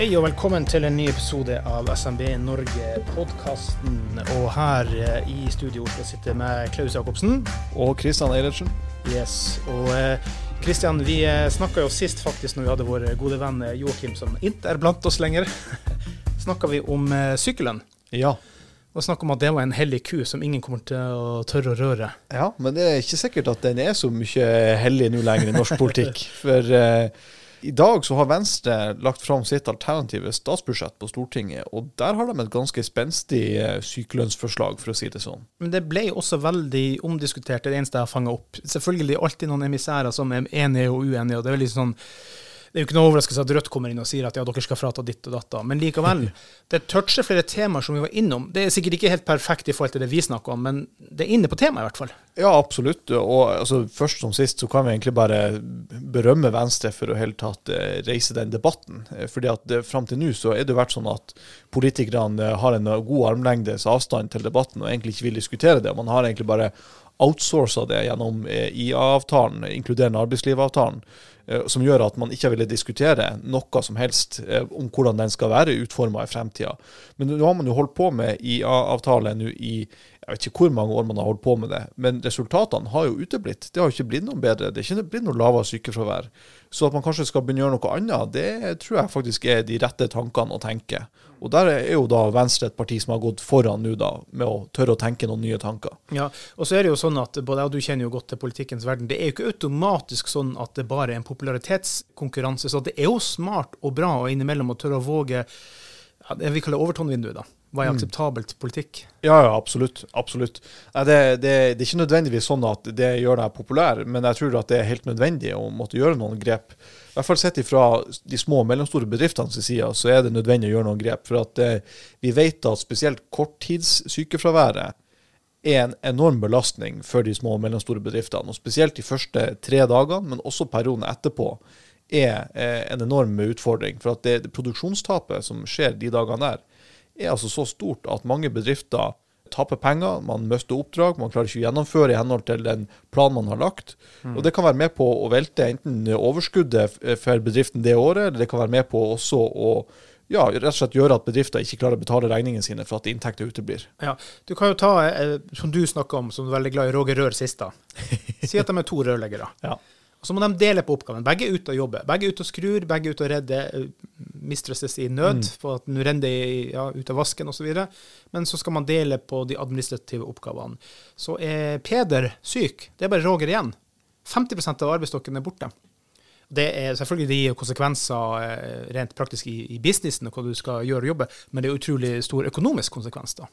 Hei og velkommen til en ny episode av SMB Norge-podkasten. Og her eh, i studio jeg sitte med Klaus Jacobsen. Og Kristian Eilertsen. Yes, og Kristian, vi eh, snakka jo sist faktisk når vi hadde vår gode venn eh, Joakim, som ikke er blant oss lenger. snakka vi om eh, sykkelen. Ja. Og snakka om at det var en hellig ku som ingen kommer til å tørre å røre. Ja, men det er ikke sikkert at den er så mye hellig nå lenger i norsk politikk. For eh, i dag så har Venstre lagt fram sitt alternative statsbudsjett på Stortinget, og der har de et ganske spenstig eh, sykelønnsforslag, for å si det sånn. Men det ble også veldig omdiskutert, det eneste jeg har fanga opp. Selvfølgelig alltid noen emissærer som er enige og uenige, og det er veldig sånn det er jo ikke noe overraskelse at Rødt kommer inn og sier at ja, dere skal frata ditt og datt. Men likevel, det toucher flere temaer som vi var innom. Det er sikkert ikke helt perfekt i forhold til det vi snakker om, men det er inne på temaet i hvert fall. Ja, absolutt. Og altså, først som sist så kan vi egentlig bare berømme Venstre for å hele tatt eh, reise den debatten. Eh, fordi at eh, fram til nå så er det jo vært sånn at politikerne har en god armlengdes avstand til debatten og egentlig ikke vil diskutere det. Man har egentlig bare outsourca det gjennom IA-avtalen, inkluderende arbeidslivavtalen. Eh, som gjør at man ikke ville diskutere noe som helst eh, om hvordan den skal være utforma i fremtida. Men nå har man jo holdt på med IA-avtale nå i jeg vet ikke hvor mange år man har holdt på med det, men resultatene har jo uteblitt. Det har jo ikke blitt noe bedre. Det er ikke blitt noe lavere sykefravær. Så at man kanskje skal begynne å gjøre noe annet, det tror jeg faktisk er de rette tankene å tenke. Og der er jo da Venstre et parti som har gått foran nå da, med å tørre å tenke noen nye tanker. Ja, og så er det jo sånn at både jeg og du kjenner jo godt til politikkens verden. Det er jo ikke automatisk sånn at det bare er en popularitetskonkurranse. Så det er jo smart og bra å innimellom å tørre å våge ja, det vi kaller overtonnvinduet da. Hva er akseptabelt politikk? Ja, ja, absolutt. absolutt. Det, det, det, er ikke nødvendigvis sånn at det gjør deg populær, men jeg tror at det er helt nødvendig å måtte gjøre noen grep. I hvert fall sett ifra de små og mellomstore bedriftenes side, så er det nødvendig å gjøre noen grep. For at eh, vi vet at spesielt korttidssykefraværet er en enorm belastning for de små og mellomstore bedriftene. og Spesielt de første tre dagene, men også perioden etterpå, er eh, en enorm utfordring. For at det, det produksjonstapet som skjer de dagene der, er altså så stort at mange bedrifter taper penger, man mister oppdrag, man klarer ikke å gjennomføre i henhold til den planen man har lagt. Mm. Og Det kan være med på å velte enten overskuddet for bedriften det året, eller det kan være med på også å ja, rett og slett gjøre at bedrifter ikke klarer å betale regningene sine for at inntekter uteblir. Ja, Du kan jo ta, eh, som du snakka om, som du er veldig glad i, Roger Rør sist. da. Si at de er to rørleggere. ja. Og Så må de dele på oppgaven. Begge er ute og jobber. Begge er ute og skrur, begge er ute og redder uh, mistresses i nød, mm. for at nå renner det ja, ut av vasken osv. Men så skal man dele på de administrative oppgavene. Så er Peder syk. Det er bare Roger igjen. 50% av arbeidsstokken er borte. Det er selvfølgelig de konsekvenser eh, rent praktisk i, i businessen og hva du skal gjøre og jobbe, men det er utrolig stor økonomisk konsekvens da.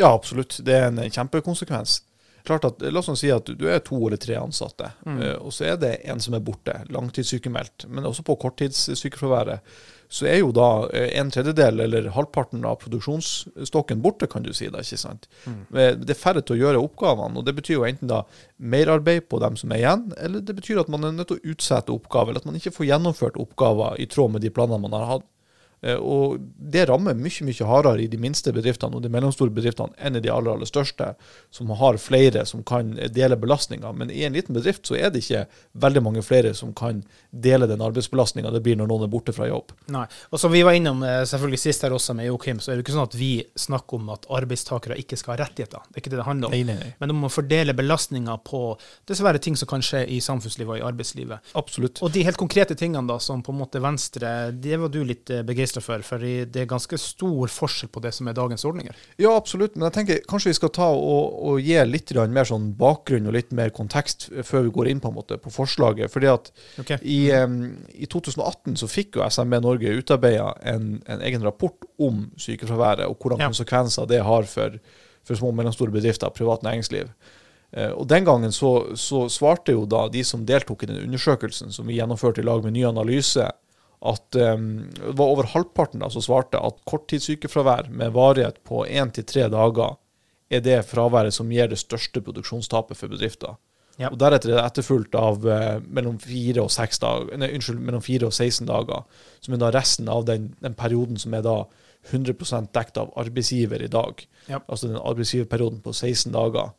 Ja, absolutt. Det er en kjempekonsekvens klart at, La oss si at du er to eller tre ansatte, mm. uh, og så er det en som er borte, langtidssykemeldt. Men også på korttidssykefraværet så er jo da uh, en tredjedel eller halvparten av produksjonsstokken borte, kan du si. Da, ikke sant? Mm. Eh, det er færre til å gjøre oppgavene, og det betyr jo enten da merarbeid på dem som er igjen, eller det betyr at man er nødt til å utsette oppgaver, eller at man ikke får gjennomført oppgaver i tråd med de planene man har hatt. Eh, og Det rammer mye mye hardere i de minste bedriftene og de mellomstore bedriftene enn i de aller aller største, som har flere som kan dele belastninga. Men i en liten bedrift så er det ikke veldig mange flere som kan dele den arbeidsbelastninga det blir når noen er borte fra jobb. Nei, og Som vi var innom eh, selvfølgelig sist her også med Joakim, så er det ikke sånn at vi snakker om at arbeidstakere ikke skal ha rettigheter. Det er ikke det det handler om. Nei, nei, nei. Men om å fordele belastninga på dessverre ting som kan skje i samfunnslivet og i arbeidslivet. Absolutt. Og de helt konkrete tingene da, som på en måte Venstre, det var du litt eh, begeistra begeistra for, for det er ganske stor forskjell på det som er dagens ordninger. Ja, absolutt, men jeg tenker kanskje vi skal ta og, og gi litt mer sånn bakgrunn og litt mer kontekst før vi går inn på, måte, på forslaget. Fordi at okay. i, um, i, 2018 så fikk jo SMB Norge utarbeida en, en, egen rapport om sykefraværet, og hvordan ja. konsekvenser det har for, for små og mellomstore bedrifter, privat næringsliv. Uh, og Den gangen så, så, svarte jo da de som deltok i den undersøkelsen som vi gjennomførte i lag med Ny Analyse, at um, det var over halvparten som svarte at korttidssykefravær med varighet på én til tre dager er det fraværet som gir det største produksjonstapet for bedrifter. Ja. Og Deretter er det etterfulgt av uh, mellom, 4 og 6 dager, nei, unnskyld, mellom 4 og 16 dager, som er da resten av den, den perioden som er da 100% dekt av arbeidsgiver i dag. Ja. Altså den arbeidsgiverperioden på 16 dager.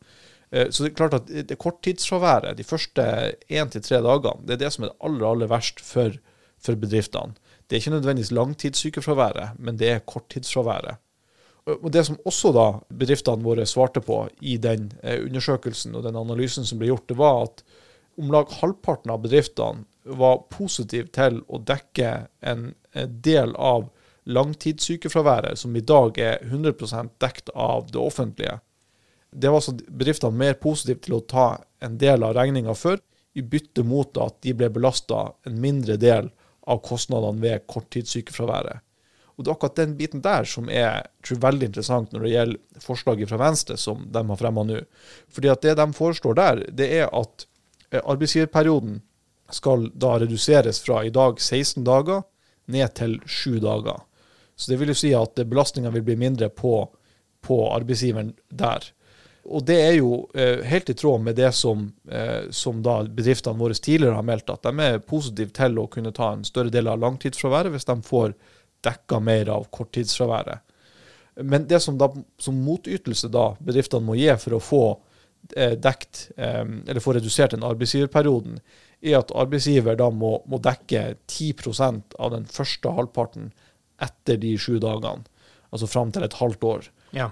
Uh, så det er klart at det korttidsfraværet de første 1 til 3 dagene, det er det som er det aller, aller verst for for bedriftene. det er ikke nødvendigvis langtidssykefraværet, men det er korttidsfraværet. Og Det som også da bedriftene våre svarte på i den eh, undersøkelsen og den analysen som ble gjort, det var at om lag halvparten av bedriftene var positive til å dekke en, en del av langtidssykefraværet, som i dag er 100% dekt av det offentlige. Det var altså bedriftene mer positive til å ta en del av regninga før, i bytte mot at de ble belasta en mindre del av kostnadene ved korttidssykefraværet. Og Det er akkurat den biten der som er tror, veldig interessant når det gjelder forslaget fra Venstre som de har fremma nå. Fordi at Det de foreslår der, det er at eh, arbeidsgiverperioden skal da reduseres fra i dag 16 dager ned til 7 dager. Så det vil jo si at belastninga vil bli mindre på, på arbeidsgiveren der. Og det er jo eh, helt i tråd med det som, eh, som bedriftene våre tidligere har meldt, at de er positive til å kunne ta en større del av langtidsfraværet hvis de får dekka mer av korttidsfraværet. Men det som, da, som motytelse da bedriftene må gi for å få eh, dekt, eh, eller få redusert den arbeidsgiverperioden, er at arbeidsgiver da må, må dekke 10% av den første halvparten etter de sju dagene. Altså fram til et halvt år ja.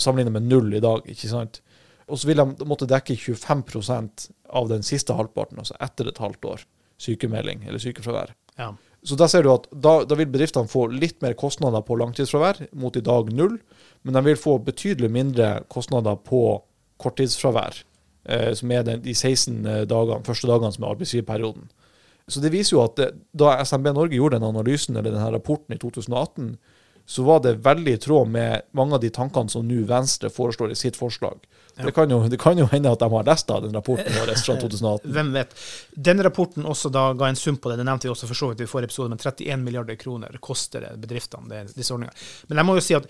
sammenlignet med null i dag. ikke sant? Og så vil de måtte dekke 25% av den siste halvparten, altså etter et halvt år. Sykemelding eller sykefravær. Ja. Så da ser du at da, da, vil bedriftene få litt mer kostnader på langtidsfravær, mot i dag null. Men de vil få betydelig mindre kostnader på korttidsfravær, eh, som er den, de 16 eh, dagene, første dagene som er arbeidsgiverperioden. Så det viser jo at det, da SMB Norge gjorde den analysen eller denne rapporten i 2018, så var det veldig i tråd med mange av de tankene som nå Venstre foreslår i sitt forslag. Ja. Det, kan jo, det, kan jo, hende at de har lest av den rapporten vår fra 2018. Hvem vet. Den rapporten også da ga en sum på det, det nevnte vi også for så vidt i forrige episode, men 31 milliarder kroner koster det bedriftene disse ordningene. Men jeg må jo si at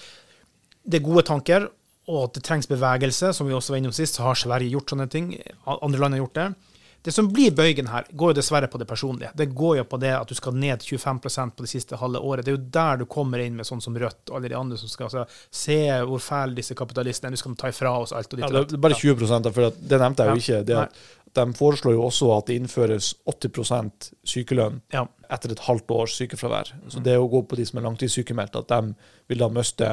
det er gode tanker, og at det trengs bevegelse, som vi også var innom sist, så har Sverige gjort sånne ting. Andre land har gjort det. Det som blir bøygen her, går jo dessverre på det personlige. Det går jo på det at du skal ned 25% på det siste halve året. Det er jo der du kommer inn med sånn som Rødt og alle de andre som skal altså, se hvor fæle disse kapitalistene er. Du skal ta ifra oss alt. og ditt ja, Det er bare 20 for det nevnte jeg jo ikke. Det at de foreslår jo også at det innføres 80% sykelønn ja. Etter et halvt års sykefravær. Så det å gå på de som er langtidssykemeldt, at de vil da miste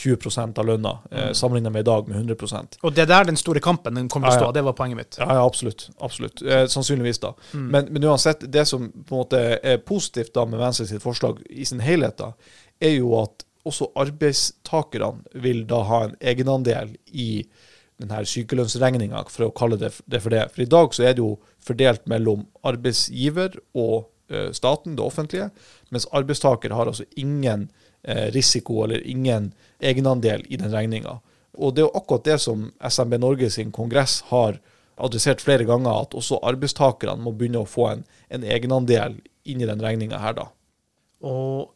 20 av lønna, eh, mm. sammenlignet med i dag med 100% Og det er der den store kampen den kommer til å stå, ja, ja. det var poenget mitt. Ja, ja absolutt. absolutt. Eh, sannsynligvis, da. Mm. Men, men, uansett, det som på en måte er positivt da med Venstre sitt forslag i sin helhet, da, er jo at også arbeidstakerne vil da ha en egenandel i denne sykelønnsregninga, for å kalle det, for det. For i dag så er det jo fordelt mellom arbeidsgiver og staten, det offentlige, mens arbeidstaker har altså ingen uh, risiko eller ingen egenandel i den regninga. Og det er jo akkurat det som SMB Norge sin kongress har adressert flere ganger, at også arbeidstakerne må begynne å få en, en egenandel inn i den regninga her, da. Og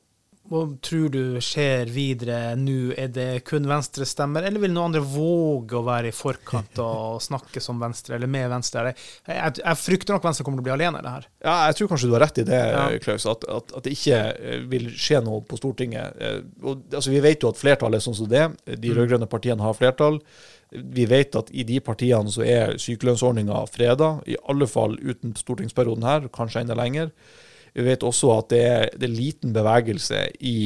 hva tror du skjer videre nå? Er det kun Venstre-stemmer, eller vil noen andre våge å være i forkant og snakke som Venstre, eller med Venstre? Jeg, jeg, frykter nok Venstre kommer til å bli alene i det her. Ja, jeg tror kanskje du har rett i det, ja. Klaus, at, at, at, det ikke eh, vil skje noe på Stortinget. Eh, og, altså, vi vet jo at flertallet er sånn som det. De mm. rød-grønne partiene har flertall. Vi vet at i de partiene så er sykelønnsordninga freda, i alle fall uten stortingsperioden her, kanskje enda lenger. Vi vet også at det er, det er liten bevegelse i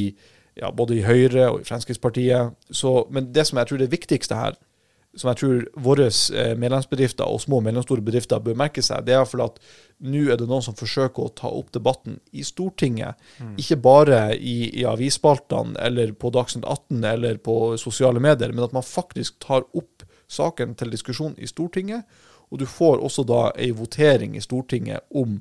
ja, både i Høyre og i Fremskrittspartiet. Så, men det som jeg tror er det viktigste her, som jeg tror våre eh, medlemsbedrifter og små og mellomstore bedrifter bør merke seg, det er iallfall at nå er det noen som forsøker å ta opp debatten i Stortinget. Mm. Ikke bare i, i avisspaltene eller på Dagsnytt 18 eller på sosiale medier, men at man faktisk tar opp saken til diskusjon i Stortinget. Og du får også da ei votering i Stortinget om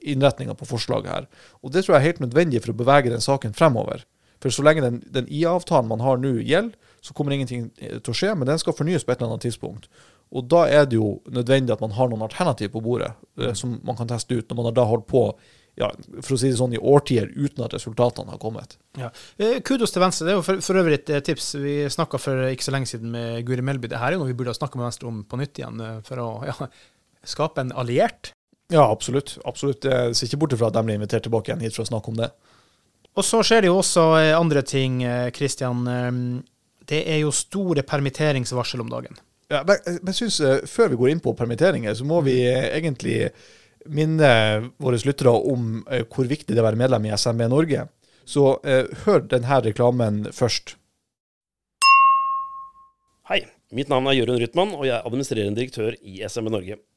innretninga på forslaget her. Og Det tror jeg er helt nødvendig for å bevege den saken fremover. For så lenge den, den IA-avtalen man har nå gjelder, så kommer ingenting eh, til å skje, men den skal fornyes på et eller annet tidspunkt. Og Da er det jo nødvendig at man har noen alternativ på bordet mm. som man kan teste ut, når man har da holdt på ja, for å si det sånn, i årtier uten at resultatene har kommet. Ja. Kudos til Venstre. Det er jo for, for øvrig et tips. Vi snakka for ikke så lenge siden med Guri Melby. Det her er noe vi burde ha snakka med Venstre om på nytt igjen, for å ja, skape en alliert ja, absolutt. absolutt. Jeg ser ikke bort fra at de blir invitert tilbake igjen hit for å snakke om det. Og så skjer det jo også eh, andre ting, Kristian. Eh, det er jo store permitteringsvarsel om dagen. Ja, men jeg synes, eh, Før vi går inn på permitteringer, så må vi egentlig minne våre lyttere om hvor viktig det er å være medlem i SMB Norge. Så eh, hør denne reklamen først. Hei, mitt navn er Jørund Rytman, og jeg er administrerende direktør i SMB Norge.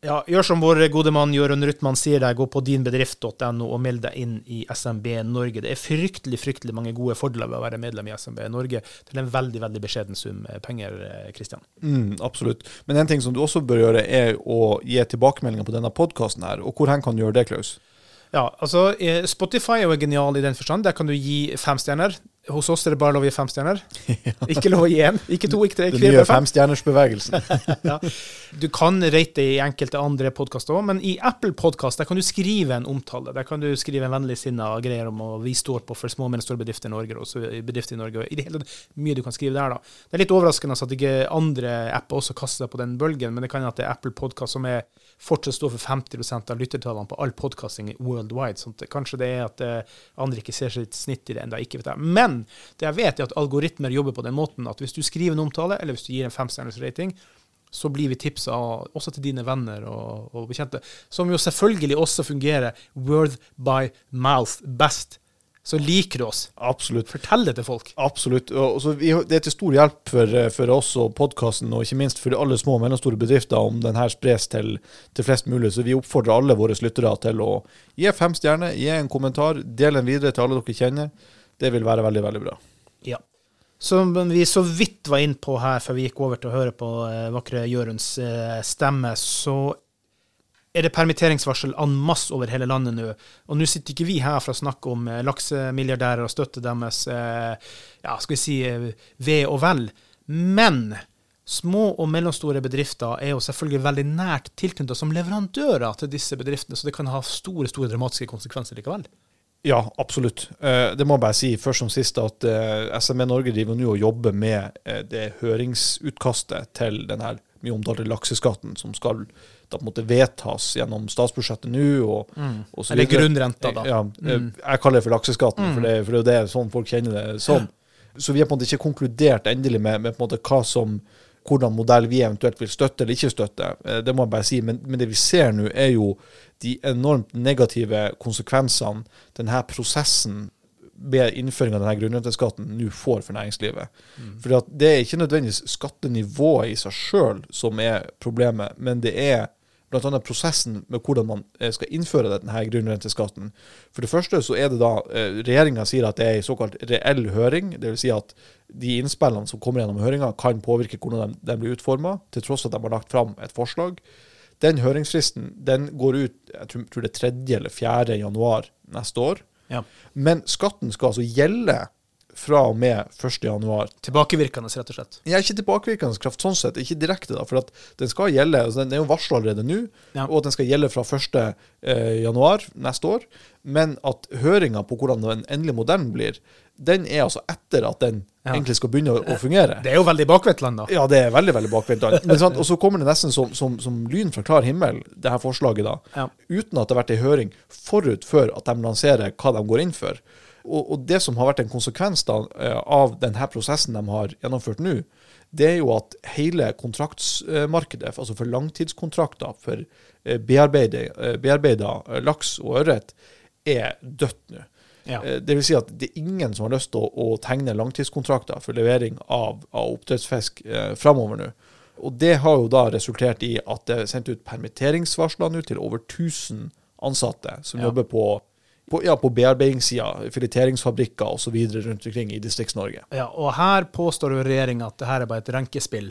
Ja, gjør som vår gode mann Jørund Ruttmann sier deg, gå på dinbedrift.no og meld deg inn i SMB Norge. Det er fryktelig fryktelig mange gode fordeler ved å være medlem i SMB Norge til en veldig veldig beskjeden sum penger, Kristian. Mm, absolutt. Men en ting som du også bør gjøre, er å gi tilbakemeldinger på denne podkasten her. Og hvor hen kan du gjøre det, Klaus? Ja, altså Spotify er jo genial i den forstand. Der kan du gi fem stjerner. Hos oss er det bare lov å gi fem stjerner. Ikke lov å gi én, ikke to, ikke tre. Den nye femstjernersbevegelsen. ja. Du kan rate i enkelte andre podkaster òg, men i Apple Podkast kan du skrive en omtale. Der kan du skrive en vennligsinna greier om at vi står på for små og mellomstore bedrifter i Norge. Også bedrifter i Norge. I det hele mye du kan skrive der, da. Det er litt overraskende at ikke andre apper også kaster seg på den bølgen, men det kan hende at det er Apple Podkast som er fortsatt står for 50% av lyttertallene på all podkasting worldwide. sånn at Kanskje det er at uh, andre ikke ser sitt snitt i det ennå, ikke vet jeg. Men det jeg vet, er at algoritmer jobber på den måten at hvis du skriver en omtale, eller hvis du gir en femstjerners rating, så blir vi tipsa også til dine venner og, og bekjente, som jo selvfølgelig også fungerer word by mouth best så liker du oss. Absolutt. Fortell det til folk. Absolutt. Vi, det er til stor hjelp for, for oss og podkasten, og ikke minst for alle små og mellomstore bedrifter, om den her spres til, til, flest mulig. Så vi oppfordrer alle våre lyttere til å gi fem stjerner, gi en kommentar, del den videre til alle dere kjenner. Det vil være veldig, veldig bra. Ja. Som vi så vidt var inn på her før vi gikk over til å høre på eh, vakre Jørunds eh, stemme, så er det permitteringsvarsel en masse over hele landet nå. Og nå sitter ikke vi her for å snakke om eh, laksemilliardærer og støtte deres eh, ja, skal vi si, eh, ve og vel. Men små og mellomstore bedrifter er jo selvfølgelig veldig nært tilknyttet som leverandører til disse bedriftene, så det kan ha store store dramatiske konsekvenser likevel. Ja, absolutt. Det må jeg bare si først som sist at SME Norge driver nå og jobber med det høringsutkastet til denne mye omtalte lakseskatten som skal da på en måte vedtas gjennom statsbudsjettet nå. Og, mm. og Eller grunnrenta, da. Ja, mm. Jeg kaller det for lakseskatten, mm. for, det, for det er sånn folk kjenner det som. Så vi har på en måte ikke konkludert endelig med, med på en måte hva som, hvordan modell vi eventuelt vil støtte eller ikke støtte. Eh, det må jeg bare si. Men, men det vi ser nå, er jo de enormt negative konsekvensene denne prosessen ved innføring av denne grunnrenteskatten nå får for næringslivet. Mm. For Det er ikke nødvendigvis skattenivået i seg sjøl som er problemet, men det er bl.a. prosessen med hvordan man eh, skal innføre denne grunnrenteskatten. For det første så er det da eh, Regjeringa sier at det er en såkalt reell høring. Dvs. Si at de innspillene som kommer gjennom høringa, kan påvirke hvordan de, de blir utforma, til tross at de har lagt fram et forslag. Den høringsfristen den går ut jeg tror, tror det er 3. eller 4. januar neste år. Ja. Men skatten skal altså gjelde fra og med 1.1. Tilbakevirkende, rett og slett? Ja, ikke tilbakevirkende kraft sånn sett, ikke direkte, da. For den skal gjelde, altså den er jo varsla allerede nå, ja. og at den skal gjelde fra 1.1. Eh, neste år. Men at høringa på hvordan den endelige modellen blir, den er altså etter at den ja. egentlig skal begynne å, fungere. Det er jo veldig bakvendtland, da. Ja, det er veldig veldig bakvendtland. og så kommer det nesten som, som, som, lyn fra klar himmel, det her forslaget, da. Ja. Uten at det har vært ei høring forut før at de lanserer hva de går inn for. Og, og, det som har vært en konsekvens da, eh, av denne prosessen de har gjennomført nå, det er jo at hele kontraktsmarkedet, altså for langtidskontrakter for eh, bearbeida eh, laks og ørret, er dødt nå. Ja. Det vil si at det er ingen som har lyst til å, å tegne langtidskontrakter for levering av, av oppdrettsfisk eh, framover nå. Og Det har jo da resultert i at det er sendt ut permitteringsvarsler nå til over 1000 ansatte som ja. jobber på på, ja, på bearbeidingssida, fileteringsfabrikker osv. rundt omkring i Distrikts-Norge. Ja, og her påstår jo regjeringa at det her er bare et renkespill.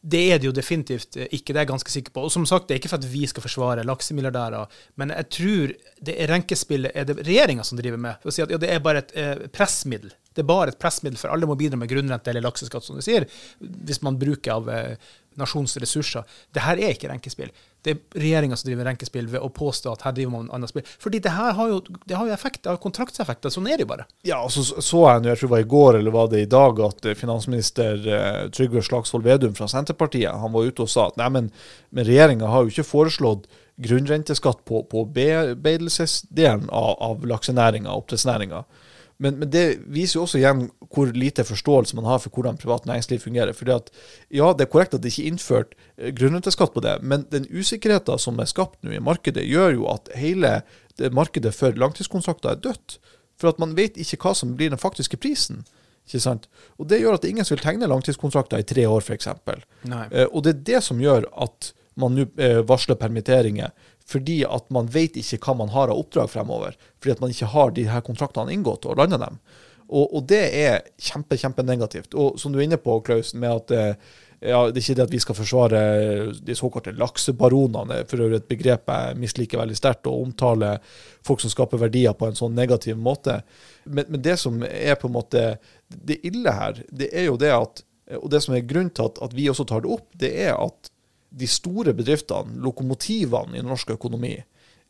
Det er det jo definitivt ikke, det er jeg ganske sikker på. Og som sagt, det er ikke for at vi skal forsvare laksemilliardærer, men jeg tror det er renkespillet er det regjeringa som driver med. For å si at ja, Det er bare et eh, pressmiddel Det er bare et pressmiddel, for alle må bidra med grunnrente eller lakseskatt, som du sier, hvis man bruker av eh, nasjonens ressurser. Det her er ikke renkespill. Det er regjeringa som driver renkespill ved å påstå at her driver man annet spill. Fordi det her har jo, det har jo effekt, det har kontraktseffekter. Sånn er det jo bare. Ja, og så så jeg nå, jeg tror det var i går eller var det i dag, at eh, finansminister eh, Trygve Slagsvold Vedum fra Senterpartiet han var ute og sa at nei, men, men regjeringa har jo ikke foreslått grunnrenteskatt på, på bearbeidelsesdelen av, av laksenæringa, oppdrettsnæringa. Men, men, det viser jo også igjen hvor lite forståelse man har for hvordan privat næringsliv fungerer. Fordi at, ja, Det er korrekt at det ikke er innført eh, grunnrenteskatt på det, men den usikkerheten som er skapt nå i markedet, gjør jo at hele markedet for langtidskontrakter er dødt. For at man vet ikke hva som blir den faktiske prisen. Ikke sant? Og Det gjør at ingen vil tegne langtidskontrakter i tre år, f.eks. Eh, og det er det som gjør at man nå eh, varsler permitteringer fordi at man vet ikke hva man har av oppdrag fremover. Fordi at man ikke har de her kontraktene inngått og landa dem. Og, og, det er kjempe, kjempenegativt. Og som du er inne på, Klaus, med at eh, ja, det er ikke det at vi skal forsvare de såkalte laksebaronene, for øvrig et begrep jeg misliker veldig sterkt, og omtale folk som skaper verdier på en sånn negativ måte. Men, men, det som er på en måte det ille her, det er jo det at og det som er grunnen til at, at vi også tar det opp, det er at de store bedriftene, lokomotivene i norsk økonomi,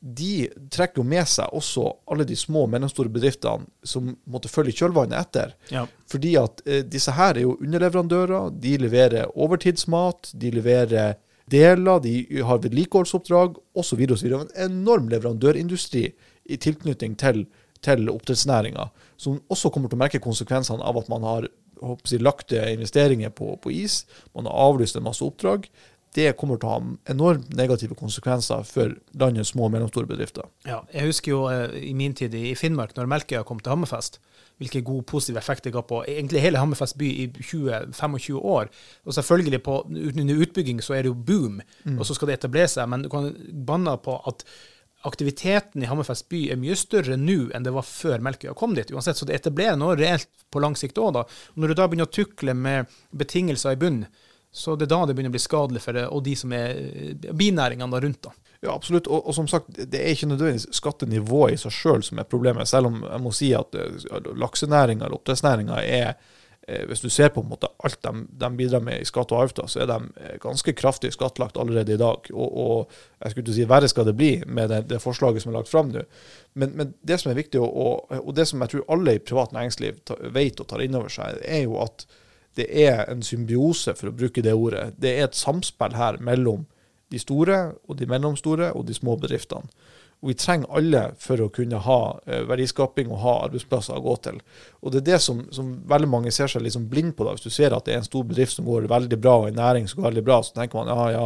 de trekker jo med seg også alle de små og mellomstore bedriftene som måtte følge kjølvannet etter. Ja. Fordi at eh, disse her er jo underleverandører. De leverer overtidsmat, de leverer deler, de har vedlikeholdsoppdrag osv. En enorm leverandørindustri i tilknytning til, til oppdrettsnæringa, som også kommer til å merke konsekvensene av at man har jeg, lagt investeringer på, på is, man har avlyst en masse oppdrag det kommer til å ha enormt negative konsekvenser for landets små og mellomstore bedrifter. Ja, jeg husker jo eh, i min tid i Finnmark, når Melkøya kom til Hammerfest, hvilken god positiv effekt det ga på egentlig hele Hammerfest by i 20-25 år. Og selvfølgelig på, under utbygging så er det jo boom, mm. og så skal det etablere seg. Men du kan banne på at aktiviteten i Hammerfest by er mye større nå enn det var før Melkøya kom dit. uansett, Så det etablerer noe reelt på lang sikt òg. Når du da begynner å tukle med betingelser i bunnen, så det er da det begynner å bli skadelig for det, og de som er eh, binæringene rundt. da. Ja, absolutt. Og, og, som sagt, det er ikke nødvendigvis skattenivået i seg sjøl som er problemet. Selv om jeg må si at uh, laksenæringa eller oppdrettsnæringa er Hvis du ser på en måte alt de, de bidrar med i skatt og avgifter, så er de ganske kraftig skattlagt allerede i dag. Og, og jeg skulle ikke si verre skal det bli med det, det forslaget som er lagt fram nå. Men, men, det som er viktig, og, og, det som jeg tror alle i privat næringsliv vet og tar inn over seg, er jo at det er en symbiose, for å bruke det ordet. Det er et samspill her mellom de store og de mellomstore og de små bedriftene. Og vi trenger alle for å kunne ha eh, verdiskaping og ha arbeidsplasser å gå til. Og det er det som, som veldig mange ser seg liksom blind på. da. Hvis du ser at det er en stor bedrift som går veldig bra, og en næring som går veldig bra, så tenker man ja, ja,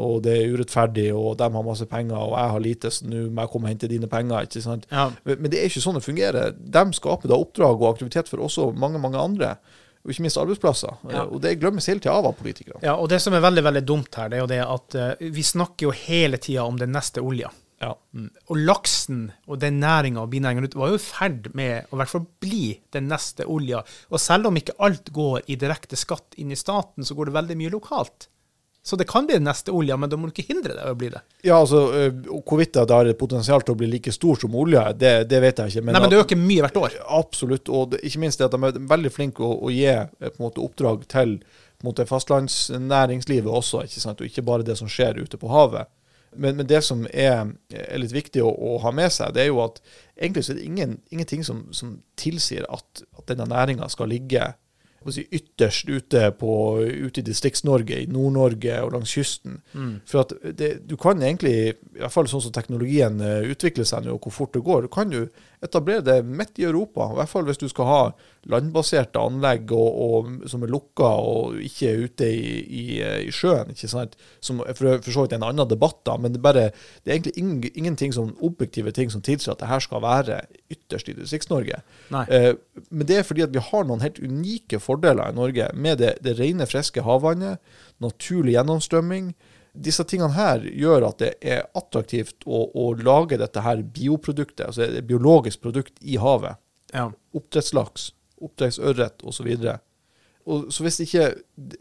og det er urettferdig, og de har masse penger, og jeg har lite, så nå må jeg komme og hente dine penger. ikke sant? Ja. Men, men, det er ikke sånn det fungerer. De skaper da oppdrag og aktivitet for også mange, mange andre og ikke minst arbeidsplasser. Ja. Og Det glemmes hele tida av av politikere. Ja, og Det som er veldig veldig dumt her, det er jo det at uh, vi snakker jo hele tida om den neste olja. Ja. Mm. Og laksen og den næringa og binæringa var jo i ferd med å i hvert fall bli den neste olja. Og selv om ikke alt går i direkte skatt inn i staten, så går det veldig mye lokalt. Så det kan bli den neste olja, men da må du ikke hindre det å bli det. Ja, altså, Hvorvidt det har potensial til å bli like stor som olja, det, det vet jeg ikke. Men, Nei, men det øker mye hvert år. Absolutt. Og det, ikke minst det at de er veldig flinke å, å gi måte, oppdrag til måte, fastlandsnæringslivet også, ikke sant? og ikke bare det som skjer ute på havet. Men, men det som er, er litt viktig å, å, ha med seg, det er jo at egentlig så er det ingen, ingenting som, som tilsier at, at denne næringa skal ligge si, ytterst ute, på, ute i Distrikts-Norge, i Nord-Norge og langs kysten. Mm. For at det, du kan egentlig, i hvert fall sånn som teknologien eh, utvikler seg nå, og hvor fort det går, du kan jo etablere det midt i Europa. I hvert fall hvis du skal ha landbaserte anlegg og, og, som er lukka og ikke ute i, i, i sjøen. ikke sant? Som for, for så vidt en annen debatt, da, men det, bare, det er egentlig ingen, ingenting som objektive ting som tilsier at det her skal være ytterst i Distrikts-Norge. Eh, men det er fordi at vi har noen helt unike fordeler i Norge med det, det rene, friske havvannet, naturlig gjennomstrømming disse tingene her gjør at det er attraktivt å, å lage dette her bioproduktet, altså et biologisk produkt i havet. Ja. Oppdrettslaks, oppdrettsørret osv. Og så hvis ikke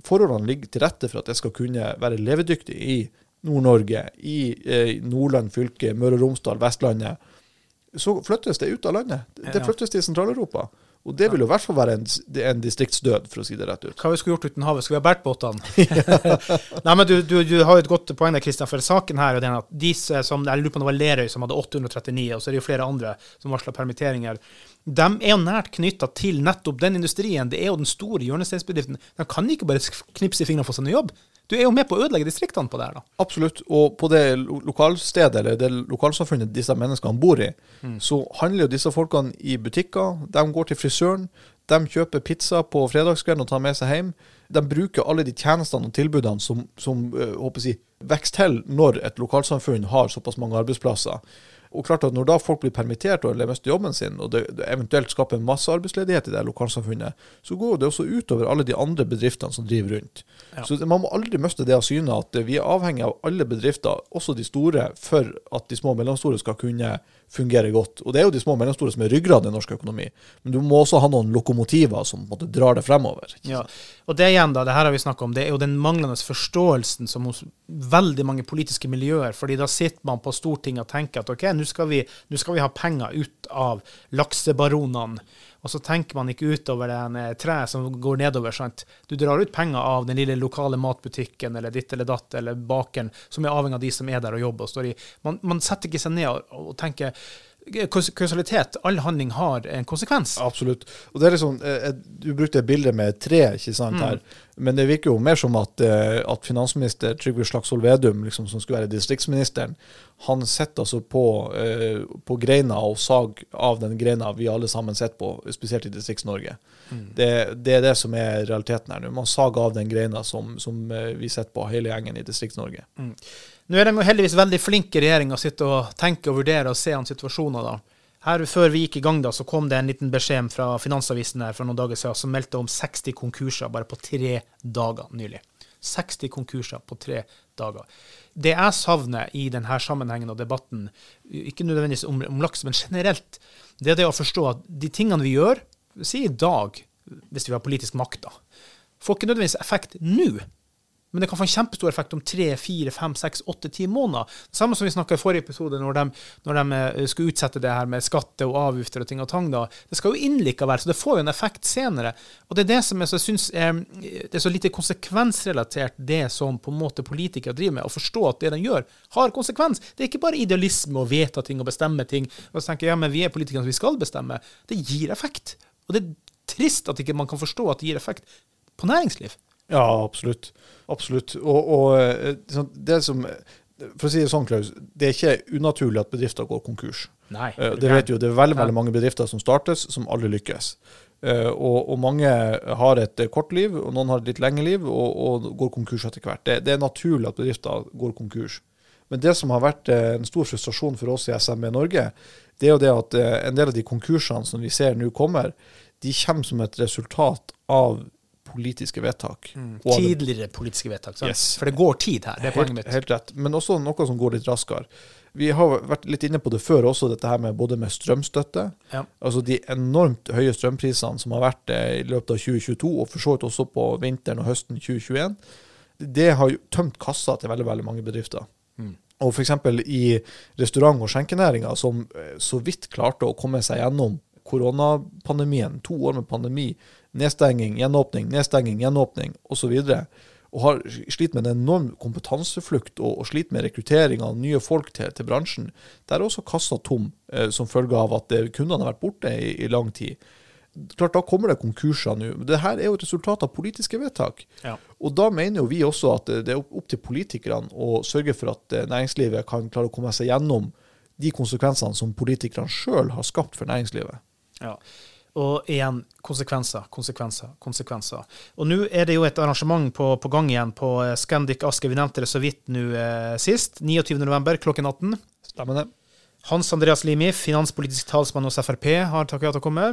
forholdene ligger til rette for at det skal kunne være levedyktig i Nord-Norge, i eh, Nordland fylke, Møre og Romsdal, Vestlandet, så flyttes det ut av landet. Det flyttes til Sentral-Europa. Og det vil jo i hvert fall være en, en, distriktsdød, for å si det rett ut. Hva vi skulle gjort uten havet? Skulle vi ha båret båtene? Nei, men du, du, du, har jo et godt poeng der, Kristian, for saken her er at disse som, jeg lurer på om det var Lerøy som hadde 839, og så er det jo flere andre som varsla permitteringer. De er jo nært knytta til nettopp den industrien. Det er jo den store hjørnesteinsbedriften. De kan ikke bare knipse i fingrene og få seg ny jobb. Du er jo med på å ødelegge distriktene på det her, da. Absolutt. Og på det lokalstedet, eller det lokalsamfunnet disse menneskene bor i, mm. så handler jo disse folkene i butikker. De går til frisøren. De kjøper pizza på fredagskvelden og tar med seg hjem. De bruker alle de tjenestene og tilbudene som, som øh, håper jeg, vokser til når et lokalsamfunn har såpass mange arbeidsplasser. Og klart at Når da folk blir permittert eller mister jobben sin, og det, det eventuelt skaper massearbeidsledighet i det lokalsamfunnet, så går det også utover alle de andre bedriftene som driver rundt. Ja. Så Man må aldri miste det av syne at vi er avhengig av alle bedrifter, også de store, for at de små og mellomstore skal kunne fungerer godt. Og det er jo de små og mellomstore som er ryggraden i norsk økonomi. Men du må også ha noen lokomotiver som måte drar det fremover. Ja, og det igjen da, det her har vi snakka om, det er jo den manglende forståelsen som hos veldig mange politiske miljøer. fordi da sitter man på Stortinget og tenker at ok, nå skal vi, skal vi ha penger ut av laksebaronene. Og så tenker man ikke utover det treet som går nedover. sant? Du drar ut penger av den lille lokale matbutikken eller ditt eller datt eller bakeren, som er avhengig av de som er der og jobber. og står i. Man, man setter ikke seg ned og, og tenker kausalitet. All handling har en konsekvens. Absolutt. Og det er liksom, Du brukte et bilde med tre, ikke sant, her. Mm. Men det virker jo mer som at, eh, at finansminister Trygve Slagsvold Vedum, liksom, som skulle være distriktsministeren, han sitter altså på, på, greina og sag av den greina vi alle sammen sitter på, spesielt i Distrikts-Norge. Mm. Det, det, er det som er realiteten her nå. Man sager av den greina som, som vi sitter på, hele gjengen i Distrikts-Norge. Mm. Nå er de jo heldigvis veldig flinke i regjeringa å sitte og tenke og vurdere og se an situasjoner. da. Her Før vi gikk i gang, da, så kom det en liten beskjed fra Finansavisen her for noen dager siden som meldte om 60 konkurser bare på tre dager nylig. 60 konkurser på tre dager. Det jeg savner i denne sammenhengen og debatten, ikke nødvendigvis om, om laks, men generelt, det er det å forstå at de tingene vi gjør, si i dag, hvis vi har politisk makt, da, får ikke nødvendigvis effekt nå. Men det kan få en kjempestor effekt om tre, fire, fem, seks, åtte, ti måneder. Samme som vi snakka i forrige episode, når de, når de, eh, skulle utsette det her med skatte og avgifter og ting og tang. da. Det skal jo inn likevel, så det får jo en effekt senere. Og det er det som jeg syns er, det er så lite konsekvensrelatert, det som på en måte politikere driver med. Å forstå at det de gjør, har konsekvens. Det er ikke bare idealisme å vedta ting og bestemme ting. Og så tenker jeg, ja, men vi er politikere, så vi skal bestemme. Det gir effekt. Og det er trist at ikke man kan forstå at det gir effekt på næringsliv. Ja, absolutt. Absolutt. Og, og eh, sånn, det som For å si det sånn, Klaus, det er ikke unaturlig at bedrifter går konkurs. Nei, eh, det vet jo, det er veldig, veldig mange bedrifter som startes, som aldri lykkes. Uh, og, og, mange har et kort liv, og noen har et litt lengre liv og, og går konkurs etter hvert. Det, det, er naturlig at bedrifter går konkurs. Men det som har vært en stor frustrasjon for oss i SMB Norge, det er jo det at en del av de konkursene som vi ser nå kommer, de kommer som et resultat av politiske vedtak. Mm. Tidligere politiske vedtak. Yes. For det går tid her. det er poenget mitt. Helt rett. Men også noe som går litt raskere. Vi har vært litt inne på det før også, dette her med både med strømstøtte. Ja. Altså de enormt høye strømprisene som har vært i løpet av 2022, og for så vidt også på vinteren og høsten 2021. Det har jo tømt kassa til veldig, veldig mange bedrifter. Mm. Og f.eks. i restaurant- og skjenkenæringa, som eh, så vidt klarte å komme seg gjennom koronapandemien, to år med pandemi, nedstenging, gjenåpning, nedstenging, gjenåpning osv. Og, og har slitt med en enorm kompetanseflukt og, og slitt med rekruttering av nye folk til, til bransjen. Der er også kassa tom eh, som følge av at kundene har vært borte i, i, lang tid. Klart, Da kommer det konkurser nå. Dette er jo et resultat av politiske vedtak. Ja. Og Da mener jo vi også at det er opp til politikerne å sørge for at eh, næringslivet kan klare å komme seg gjennom de konsekvensene som politikerne sjøl har skapt for næringslivet. Ja. Og igjen, konsekvenser, konsekvenser, konsekvenser. Og nå er det jo et arrangement på, på gang igjen på eh, Scandic Asker. Vi nevnte det så vidt nå eh, sist. 29.11. klokken 18. Stemmer det. Hans Andreas Limi, finanspolitisk talsmann hos Frp, har takket ja til å komme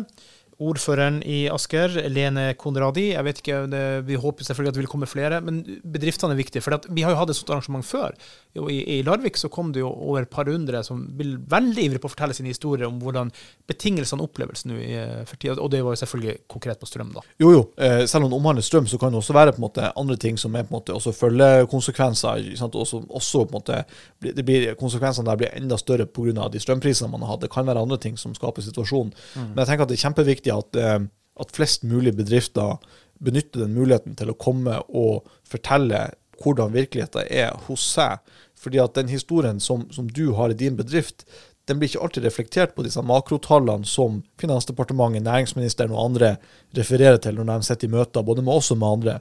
ordføreren i Asker, Lene Konradi. Jeg vet ikke, det, Vi håper selvfølgelig at det vil komme flere, men bedriftene er viktige. For vi har jo hatt et sånt arrangement før. I, I, Larvik så kom det jo over et par hundre som vil veldig ivrig på å fortelle sine historier om hvordan betingelsene oppleves nå for tida. Og det var jo selvfølgelig konkret på strøm, da. Jo, jo. Eh, selv om det omhandler strøm, så kan det også være på en måte andre ting som er på en måte også følgekonsekvenser. Også, også på en måte, det blir, Konsekvensene der blir enda større pga. de strømprisene man har hatt. Det kan være andre ting som skaper situasjonen. Mm. Men jeg tenker at det er kjempeviktig viktig at, eh, at flest mulig bedrifter benytter den muligheten til å komme og fortelle hvordan virkeligheten er hos seg. Fordi at den historien som, som du har i din bedrift, den blir ikke alltid reflektert på disse makrotallene som Finansdepartementet, næringsministeren og andre refererer til når de sitter i møter, både med oss og med andre.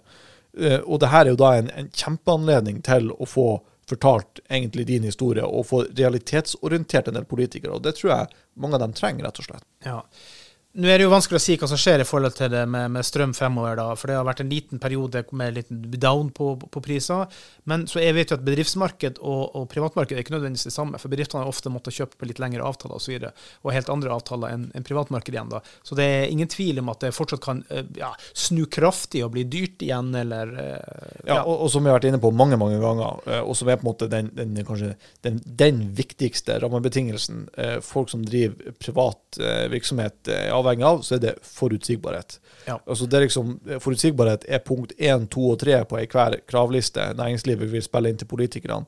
Eh, og det her er jo da en, en kjempeanledning til å få fortalt egentlig din historie, og få realitetsorientert en del politikere. Og det tror jeg mange av dem trenger, rett og slett. Ja. Nå er det jo vanskelig å si hva som skjer i forhold til det med, med strøm fremover, da, for det har vært en liten periode med liten down på, på priser. Men så jeg vet jo at bedriftsmarked og, og privatmarked er ikke nødvendigvis det samme. For bedriftene har ofte måttet kjøpe på litt lengre avtaler osv., og, så og helt andre avtaler enn en privatmarked igjen. da. Så det er ingen tvil om at det fortsatt kan eh, ja, snu kraftig og bli dyrt igjen, eller eh, Ja, ja og, og, som vi har vært inne på mange, mange ganger, eh, og som er på en måte den, den kanskje den, den viktigste rammebetingelsen folk som driver privat virksomhet, er avhengig av, så er det forutsigbarhet. Ja. Altså det er liksom, Forutsigbarhet er punkt én, to og tre på enhver kravliste næringslivet vil spille inn til politikerne.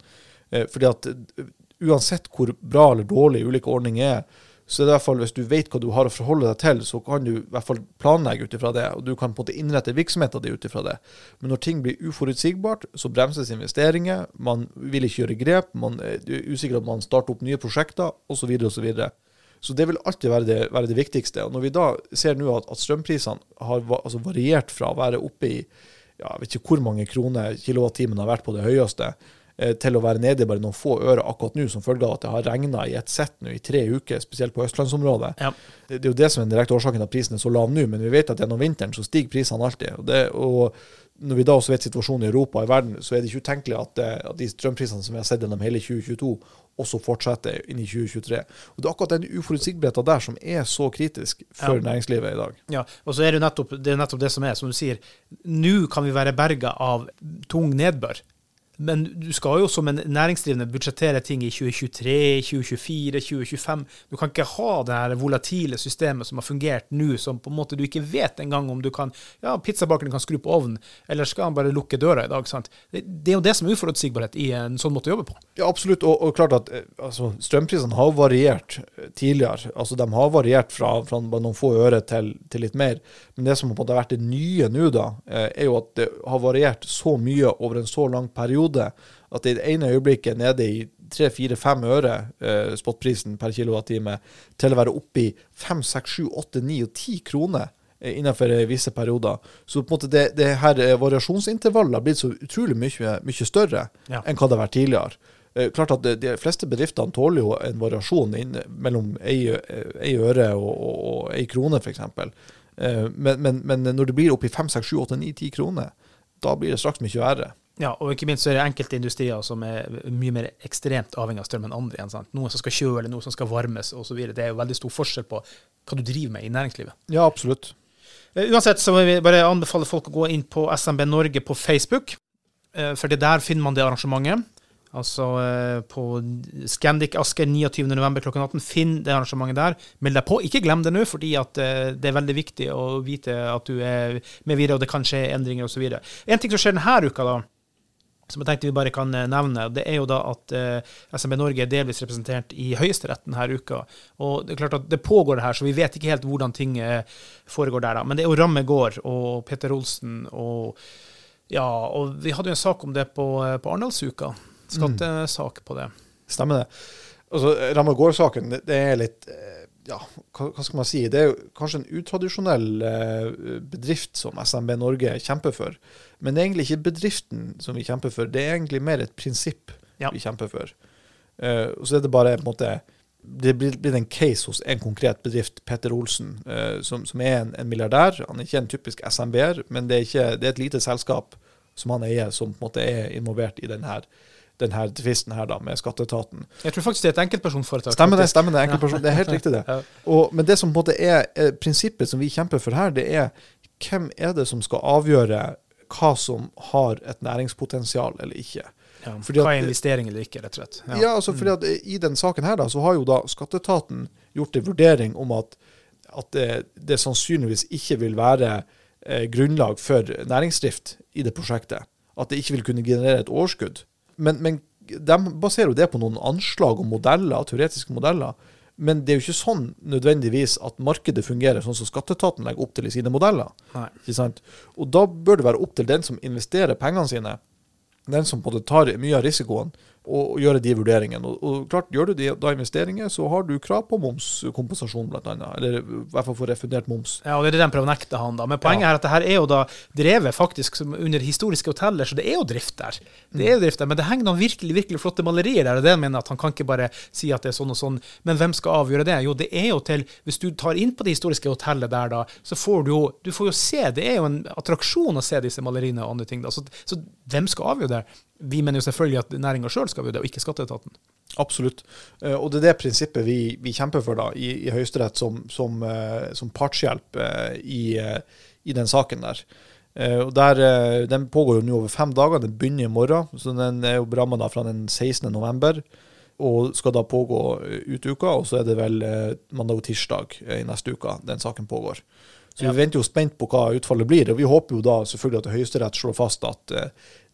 Eh, fordi at eh, uansett hvor bra eller dårlig ulike ordninger er, så er det i hvert fall, hvis du vet hva du har å forholde deg til, så kan du i hvert fall planlegge ut ifra det. Og du kan på en måte innrette virksomheten din ut ifra det. Men når ting blir uforutsigbart, så bremses investeringer. Man vil ikke gjøre grep. Man er usikker på at man starter opp nye prosjekter, osv. osv. Så det vil alltid være det, være det, viktigste. Og Når vi da ser nå at, at strømprisene har altså variert fra å være oppe i ja, jeg vet ikke hvor mange kroner kilowattimen har vært på det høyeste, eh, til å være nede i bare noen få øre akkurat nå, som følge av at det har regna i ett sett nå i tre uker, spesielt på østlandsområdet. Ja. Det, det, er jo det som er den direkte årsaken til at prisen er så lav nå, men vi vet at gjennom vinteren så stiger prisene alltid. Og, det, og når vi da også vet situasjonen i Europa og i verden, så er det ikke utenkelig at, eh, at de strømprisene som vi har sett gjennom hele 2022, også fortsette inn i 2023. Og Det er akkurat den uforutsigbarheten der som er så kritisk for ja. næringslivet i dag. Ja, og så er det, nettopp, det er nettopp det som er, som du sier. Nå kan vi være berga av tung nedbør. Men du skal jo som en næringsdrivende budsjettere ting i 2023, 2024, 2025. Du kan ikke ha det her volatile systemet som har fungert nå, som på en måte du ikke vet engang om du kan Ja, pizzabakeren kan skru på ovnen, eller skal han bare lukke døra i dag? sant? Det, det er jo det som er uforutsigbarhet i en sånn måte å jobbe på. Ja, absolutt. Og, og klart at eh, altså, strømprisene har variert eh, tidligere. Altså, De har variert fra, fra noen få øre til, til, litt mer. Men det som har vært det nye nå, da, eh, er jo at det har variert så mye over en så lang periode periode at i det ene øyeblikket nede i 3-4-5 øre eh, spotprisen per kilowattime, til å være oppe i 5, 6, 7, 8, 9 og 10 kroner eh, innenfor visse perioder. Så på en måte det, det her eh, variasjonsintervallet har blitt så utrolig mye, mye større ja. enn hva det har vært tidligere. Eh, klart at De fleste bedriftene tåler jo en variasjon inn, mellom ei, ei øre og, og, og ei krone, f.eks. Eh, men, men, men, når det blir opp i 5, 6, 7, 8, 9, 10 kroner, da blir det straks mye verre. Ja, og ikke minst så er det enkelte industrier som er mye mer ekstremt avhengig av strøm enn andre. igjen, sant? Noe som skal kjøle, eller noe som skal varmes osv. Det er jo veldig stor forskjell på hva du driver med i næringslivet. Ja, absolutt. Uh, uansett så vil vi bare anbefale folk å gå inn på SMB Norge på Facebook, uh, for det der finner man det arrangementet. Altså eh, på Scandic Asker 29.11. klokken 18. Finn det arrangementet der. Meld deg på. Ikke glem det nå, fordi eh, det er veldig viktig å vite at du er med videre, og det kan skje endringer osv. En ting som skjer denne uka, da, som jeg tenkte vi bare kan eh, nevne, det er jo da at eh, SMB Norge er delvis representert i Høyesterett denne uka. Og det er klart at det pågår det her, så vi vet ikke helt hvordan ting foregår der. da. Men det er jo Ramme gård og Peter Olsen og ja, og vi hadde jo en sak om det på, på Arendalsuka skattesak på det. Stemmer det. Altså, Ramme gård-saken, det, det, er litt eh, ja, hva, hva, skal man si? Det er jo kanskje en utradisjonell eh, bedrift som SMB Norge kjemper for. Men det er egentlig ikke bedriften som vi kjemper for, det er egentlig mer et prinsipp ja. vi kjemper for. Uh, så er det bare på en måte det blir, blir en case hos en konkret bedrift, Petter Olsen, uh, som, som, er en, en, milliardær. Han er ikke en typisk SMB-er, men det er, ikke, det er, et lite selskap som han eier, som på en måte er involvert i denne denne tvisten her da, med skatteetaten. Jeg tror faktisk det er et enkeltpersonforetak. Stemmer det. stemmer Det enkeltperson, det er helt riktig, det. Og, men det som på en måte er, er prinsippet som vi kjemper for her, det er hvem er det som skal avgjøre hva som har et næringspotensial eller ikke. Ja, fordi hva er investering eller ikke, rett og slett. Ja, ja altså fordi at I den saken her da, så har jo da skatteetaten gjort en vurdering om at, at det, det, sannsynligvis ikke vil være eh, grunnlag for næringsdrift i det prosjektet. At det ikke vil kunne generere et overskudd. Men, men de baserer jo det på noen anslag og modeller, teoretiske modeller. Men det er jo ikke sånn nødvendigvis at markedet fungerer sånn som skatteetaten legger opp til i sine modeller. Nei. Ikke sant? Og da bør det være opp til den som investerer pengene sine, den som på en måte tar mye av risikoen, og, gjøre de vurderingene. Og, og klart, Gjør du de, da investeringer, så har du krav på momskompensasjon, bl.a. Eller i hvert fall få refundert moms. Ja, og det er det de prøver å nekte han, da. Men poenget Ja. er at det her er jo da drevet faktisk som under historiske hoteller, så det er jo drift der. Det er jo drift der, Men det henger noen virkelig virkelig flotte malerier der, og det mener at han kan ikke bare si at det er sånn og sånn. Men hvem skal avgjøre det? Jo, det er jo til Hvis du tar inn på det historiske hotellet der, da, så får du jo Du får jo se. Det er jo en attraksjon å se disse maleriene og andre ting. da. Så, så hvem skal avgjøre det? Vi mener jo selvfølgelig at næringa sjøl skal vurdere, og ikke skatteetaten. Absolutt. Eh, og det er det prinsippet vi, vi kjemper for da, i, i Høyesterett som, som, eh, som partshjelp eh, i, i den saken der. Og der, Den pågår jo nå over fem dager. Den begynner i morgen. så Den er jo ramma fra den 16. november og skal da pågå ut uka. Og så er det vel mandag og tirsdag i neste uke den saken pågår. Så vi venter jo spent på hva utfallet blir. Og vi håper jo da selvfølgelig at Høyesterett slår fast at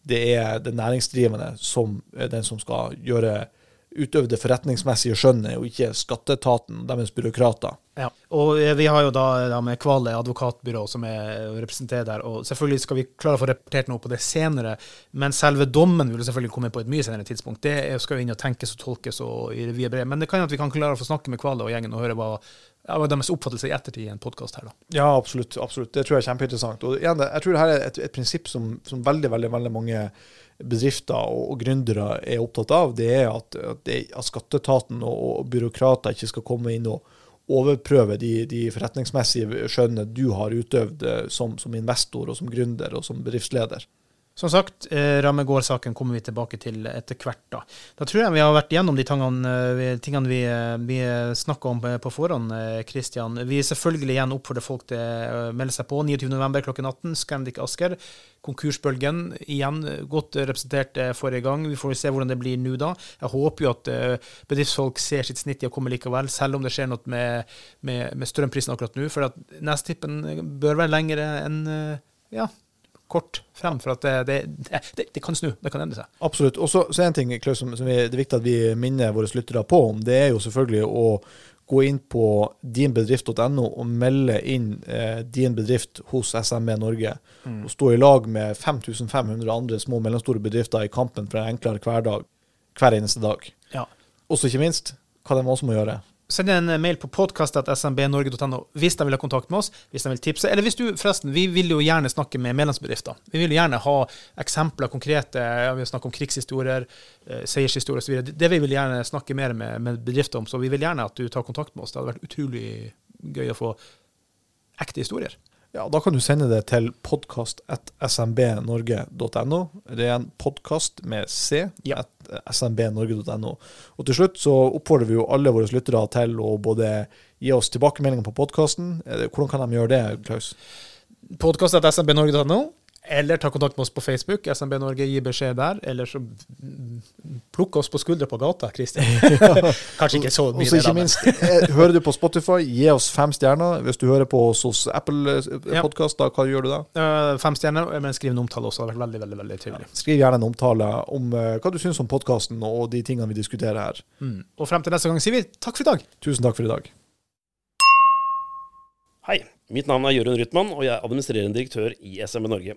det er den næringsdrivende som er den som skal gjøre utøve det forretningsmessige skjønnet, og ikke skatteetaten og deres byråkrater. Ja, og eh, vi har jo da, da med Kvale advokatbyrå som er representert der, og selvfølgelig skal vi klare å få rapportert noe på det senere, men selve dommen vil selvfølgelig komme på et mye senere tidspunkt. Det skal jo inn og tenkes og tolkes og i via brev, men det kan jo at vi kan klare å få snakke med Kvale og gjengen og høre hva, ja, hva deres oppfattelse i ettertid i en podkast her, da. Ja, absolutt. absolutt. Det tror jeg er kjempeinteressant. Og igjen, jeg tror det her er et, et prinsipp som, som veldig, veldig, veldig mange bedrifter og, og gründere er opptatt av. Det er at, at, det, at skatteetaten og, og byråkrater ikke skal komme inn og overprøve de, de forretningsmessige skjønnet du har utøvd eh, som, som investor og som gründer og som bedriftsleder. Som sagt, eh, Rammegård-saken kommer vi tilbake til etter hvert. Da Da tror jeg vi har vært gjennom de tingene, eh, tingene vi, eh, vi snakka om på forhånd. Kristian. Vi selvfølgelig igjen oppfordrer folk til å melde seg på 29.11. klokken 18. Scandic Asker. Konkursbølgen igjen godt representert forrige gang. Vi får se hvordan det blir nå da. Jeg håper jo at bedriftsfolk ser sitt snitt i å komme likevel, selv om det skjer noe med, med, med strømprisen akkurat nå. For at Nestippen bør være lengre enn ja, kort frem, for at det, det, det, det kan snu. Det kan endre seg. Absolutt. Og så en ting Klaus, som, som vi, det er viktig at vi minner våre lyttere på om, det er jo selvfølgelig å gå inn på dinbedrift.no og melde inn eh, din bedrift hos SMB Norge. Og stå i lag med 5500 andre små og mellomstore bedrifter i kampen for en enklere hverdag hver eneste dag. Ja. Og så ikke minst hva de også må gjøre. Send en mail på podkast.smbnorge.no hvis de vil ha kontakt med oss, hvis de vil tipse. Eller hvis du, forresten, vi vil jo gjerne snakke med medlemsbedrifter. Vi vil jo gjerne ha eksempler, konkrete Vi har snakket om krigshistorier, eh, seiershistorier osv. Det vi vil gjerne snakke mer med, med bedrifter om, så vi vil gjerne at du tar kontakt med oss. Det hadde vært utrolig gøy å få ekte historier. Ja, Da kan du sende det til podkast.smbnorge.no. Det er en podkast med c. Ja. smbnorge.no. Og til slutt så oppfordrer vi jo alle våre lyttere til å både gi oss tilbakemeldinger på podkasten. Hvordan kan de gjøre det, Klaus? Podkast.smbnorge.no. Eller ta kontakt med oss på Facebook. SMB Norge, gi beskjed der. Eller så plukk oss på skuldra på gata, Kristin. Kanskje ikke så mye Også, ikke minst, eh, hører du på Spotify, gi oss fem stjerner. Hvis du hører på oss hos Apple Podkast, Ja. Podcast, da hva gjør du da? Eh, Fem stjerner, men skriv en omtale også. Det hadde vært veldig, veldig, veldig trivelig. Skriv gjerne en omtale om eh, hva du syns om podkasten og de tingene vi diskuterer her. Mm. Og frem til neste gang sier vi takk for i dag. Tusen takk for i dag. Hei, mitt navn er Jørund Rytman, og jeg er administrerende direktør i SMB Norge.